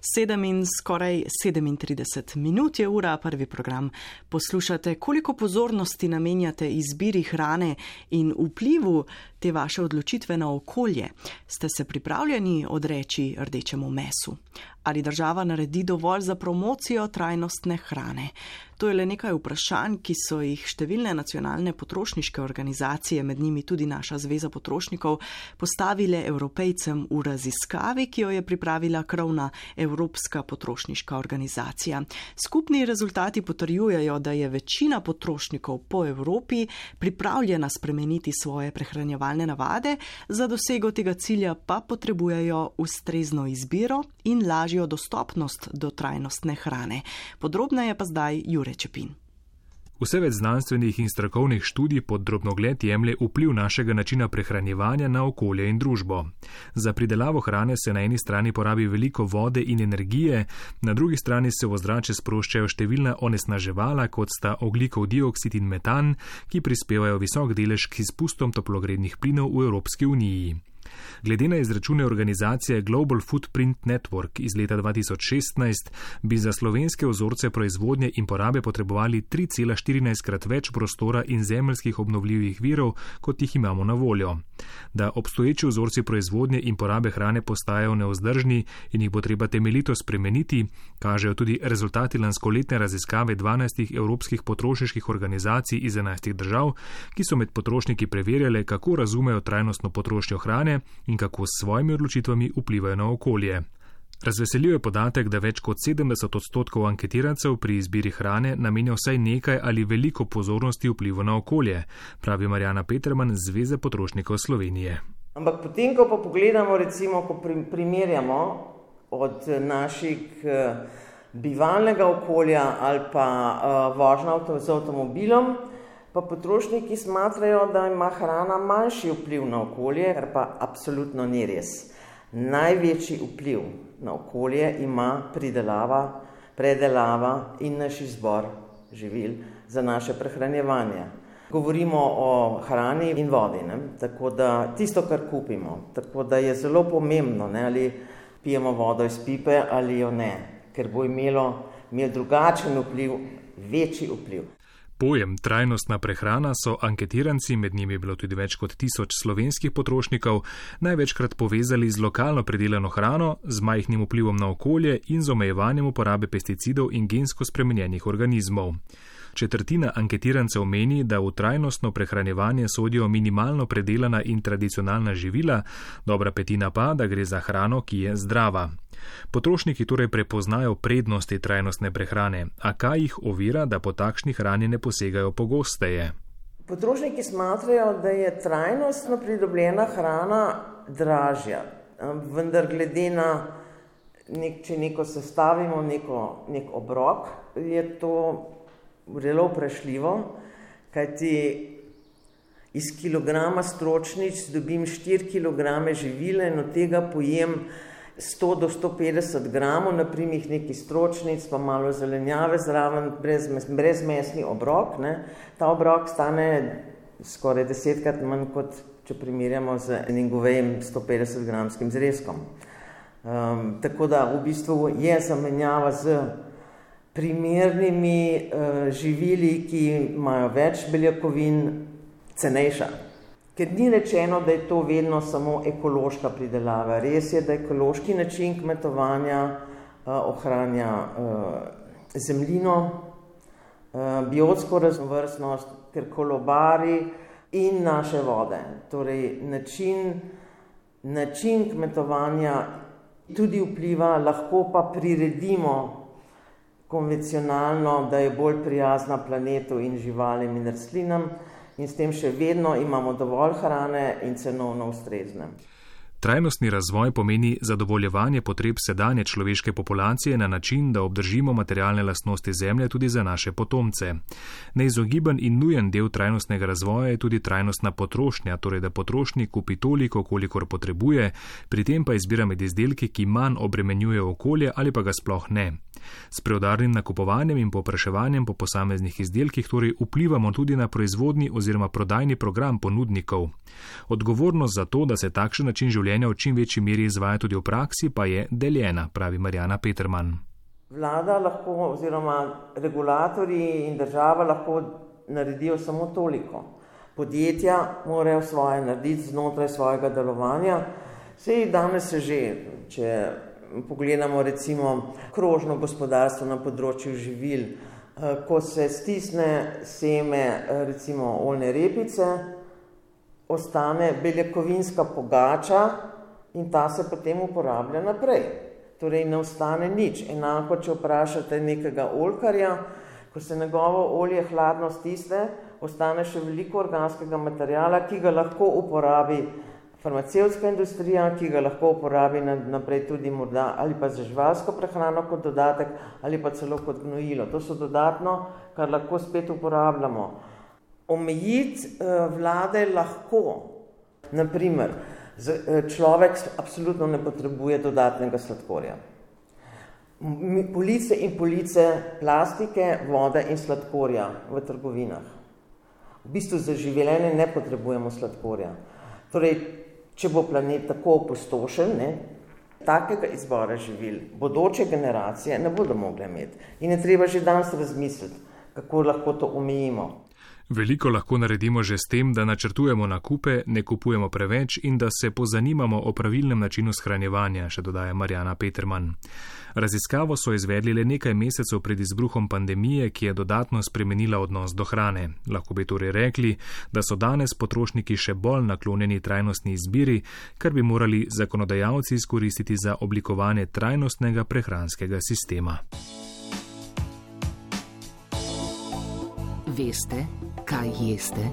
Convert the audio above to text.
Sedem in skoraj 37 minut je ura, prvi program. Poslušate, koliko pozornosti namenjate izbiri hrane in vplivu te vaše odločitve na okolje. Ste se pripravljeni odreči rdečemu mesu? Ali država naredi dovolj za promocijo trajnostne hrane? To je le nekaj vprašanj, ki so jih številne nacionalne potrošniške organizacije, med njimi tudi naša Zveza potrošnikov, postavile evropejcem v raziskavi, ki jo je pripravila krovna Evropska potrošniška organizacija. Skupni rezultati potrjujejo, da je večina potrošnikov po Evropi pripravljena spremeniti svoje prehranjevalne navade, za dosego tega cilja pa potrebujejo ustrezno izbiro in lažjo dostopnost do trajnostne hrane. Podrobneje pa zdaj Jure Čepin. Vse več znanstvenih in strokovnih študij pod drobnogled jemlje vpliv našega načina prehranjevanja na okolje in družbo. Za pridelavo hrane se na eni strani porabi veliko vode in energije, na drugi strani se v ozračje sproščajo številna onesnaževala, kot sta oglikov dioksid in metan, ki prispevajo visok delež k izpustom toplogrednih plinov v Evropski uniji. Glede na izračune organizacije Global Footprint Network iz leta 2016 bi za slovenske ozorce proizvodnje in porabe potrebovali 3,14 krat več prostora in zemljskih obnovljivih virov, kot jih imamo na voljo. Da obstoječi ozorci proizvodnje in porabe hrane postajajo neozdržni in jih bo treba temeljito spremeniti, kažejo tudi rezultati lanskoletne raziskave 12 evropskih potrošniških organizacij iz 11 držav, ki so med potrošniki preverjale, kako razumejo trajnostno potrošnjo hrane in kako s svojimi odločitvami vplivajo na okolje. Razveseljiv je podatek, da več kot 70 odstotkov anketirancev pri izbiri hrane namenja vsaj nekaj ali veliko pozornosti vplivu na okolje, pravi Marjana Peterman z Zveze potrošnikov Slovenije. Ampak potem, ko pa pogledamo, recimo, ko primerjamo od naših eh, bivalnega okolja ali pa uh, vožnja z avtomobilom, pa potrošniki smatrajo, da ima hrana manjši vpliv na okolje, kar pa absolutno ni res. Največji vpliv na okolje ima pridelava, predelava in naš izbor živil za naše prehranjevanje. Govorimo o hrani in vodi, ne? tako da tisto, kar kupimo, tako da je zelo pomembno, ne? ali pijemo vodo iz pipe ali jo ne, ker bo imelo, imelo drugačen vpliv, večji vpliv. Pojem trajnostna prehrana so anketiranci, med njimi bilo tudi več kot tisoč slovenskih potrošnikov, največkrat povezali z lokalno predelano hrano, z majhnim vplivom na okolje in z omejevanjem uporabe pesticidov in gensko spremenjenih organizmov. Četrtina anketirancev meni, da v trajnostno prehranjevanje sodijo minimalno predelana in tradicionalna živila, dobra petina pa, da gre za hrano, ki je zdrava. Potrošniki torej prepoznajo prednosti trajnostne prehrane, a kaj jih ovira, da po takšni hrani ne posegajo pogosteje? Potrošniki smatrajo, da je trajnostno pridobljena hrana dražja, vendar glede na nek, če neko sestavimo, neko, nek obrok, je to zelo prešljivo, kajti iz kilograma stročnic dobim 4 kg živile in od tega pojem 100 do 150 gramov, naprimer neki stročnic, pa malo zelenjave zraven, brez, brez mesni obrok. Ne. Ta obrok stane skoraj desetkrat manj, kot če primerjamo z enim govejem 150 gramskim zrezkom. Um, tako da v bistvu je zamenjava z primernimi uh, živili, ki imajo več beljakovin, cenejša. Ker ni rečeno, da je to vedno samo ekološka pridelava. Res je, da ekološki način kmetovanja uh, ohranja uh, zemljino, uh, biotsko raznovrstnost, ker kolobari in naše vode. Torej, način, način kmetovanja tudi vpliva, lahko pa priredimo konvencionalno, da je bolj prijazna planetu in živalim in rastlinam in s tem še vedno imamo dovolj hrane in cenovno ustrezne. Trajnostni razvoj pomeni zadovoljevanje potreb sedanje človeške populacije na način, da obdržimo materialne lastnosti zemlje tudi za naše potomce. Neizogiben in nujen del trajnostnega razvoja je tudi trajnostna potrošnja, torej da potrošnik kupi toliko, kolikor potrebuje, pri tem pa izbira med izdelki, ki manj obremenjujejo okolje ali pa ga sploh ne. S preudarnim nakupovanjem in popraševanjem po posameznih izdelkih torej vplivamo tudi na proizvodni oziroma prodajni program ponudnikov. Odgovornost za to, da se takšen način življenja v čim večji meri izvaja tudi v praksi, pa je deljena, pravi Marjana Peterman. Vlada lahko oziroma regulatorji in država lahko naredijo samo toliko. Podjetja morajo svoje narediti znotraj svojega delovanja. Sej danes se že, če pogledamo recimo krožno gospodarstvo na področju živil, eh, ko se stisne seme eh, recimo oljne repice, ostane beljakovinska pogača in ta se potem uporablja naprej. Torej ne ostane nič. Enako, če vprašate nekega olkarja, ko se njegovo olje hladno stisne, ostane še veliko organskega materijala, ki ga lahko uporabi farmacevtska industrija, ki ga lahko uporabi naprej tudi morda ali pa za živalsko prehrano kot dodatek ali pa celo kot gnojilo. To so dodatno, kar lahko spet uporabljamo. Omejiti eh, vlade lahko, naprimer, eh, človek absolutno ne potrebuje dodatnega sladkorja. Police in police plastike, vode in sladkorja v trgovinah. V bistvu za življenje ne potrebujemo sladkorja. Torej, če bo planet tako opustošen, ne, takega izbora živil bodoče generacije ne bodo mogli imeti. In je treba že danes razmisliti, kako lahko to omejimo. Veliko lahko naredimo že s tem, da načrtujemo nakupe, ne kupujemo preveč in da se pozanimamo o pravilnem načinu shranjevanja, še dodaja Marjana Peterman. Raziskavo so izvedli le nekaj mesecev pred izbruhom pandemije, ki je dodatno spremenila odnos do hrane. Lahko bi torej rekli, da so danes potrošniki še bolj naklonjeni trajnostni izbiri, kar bi morali zakonodajalci izkoristiti za oblikovanje trajnostnega prehranskega sistema. Veste, kaj jeste?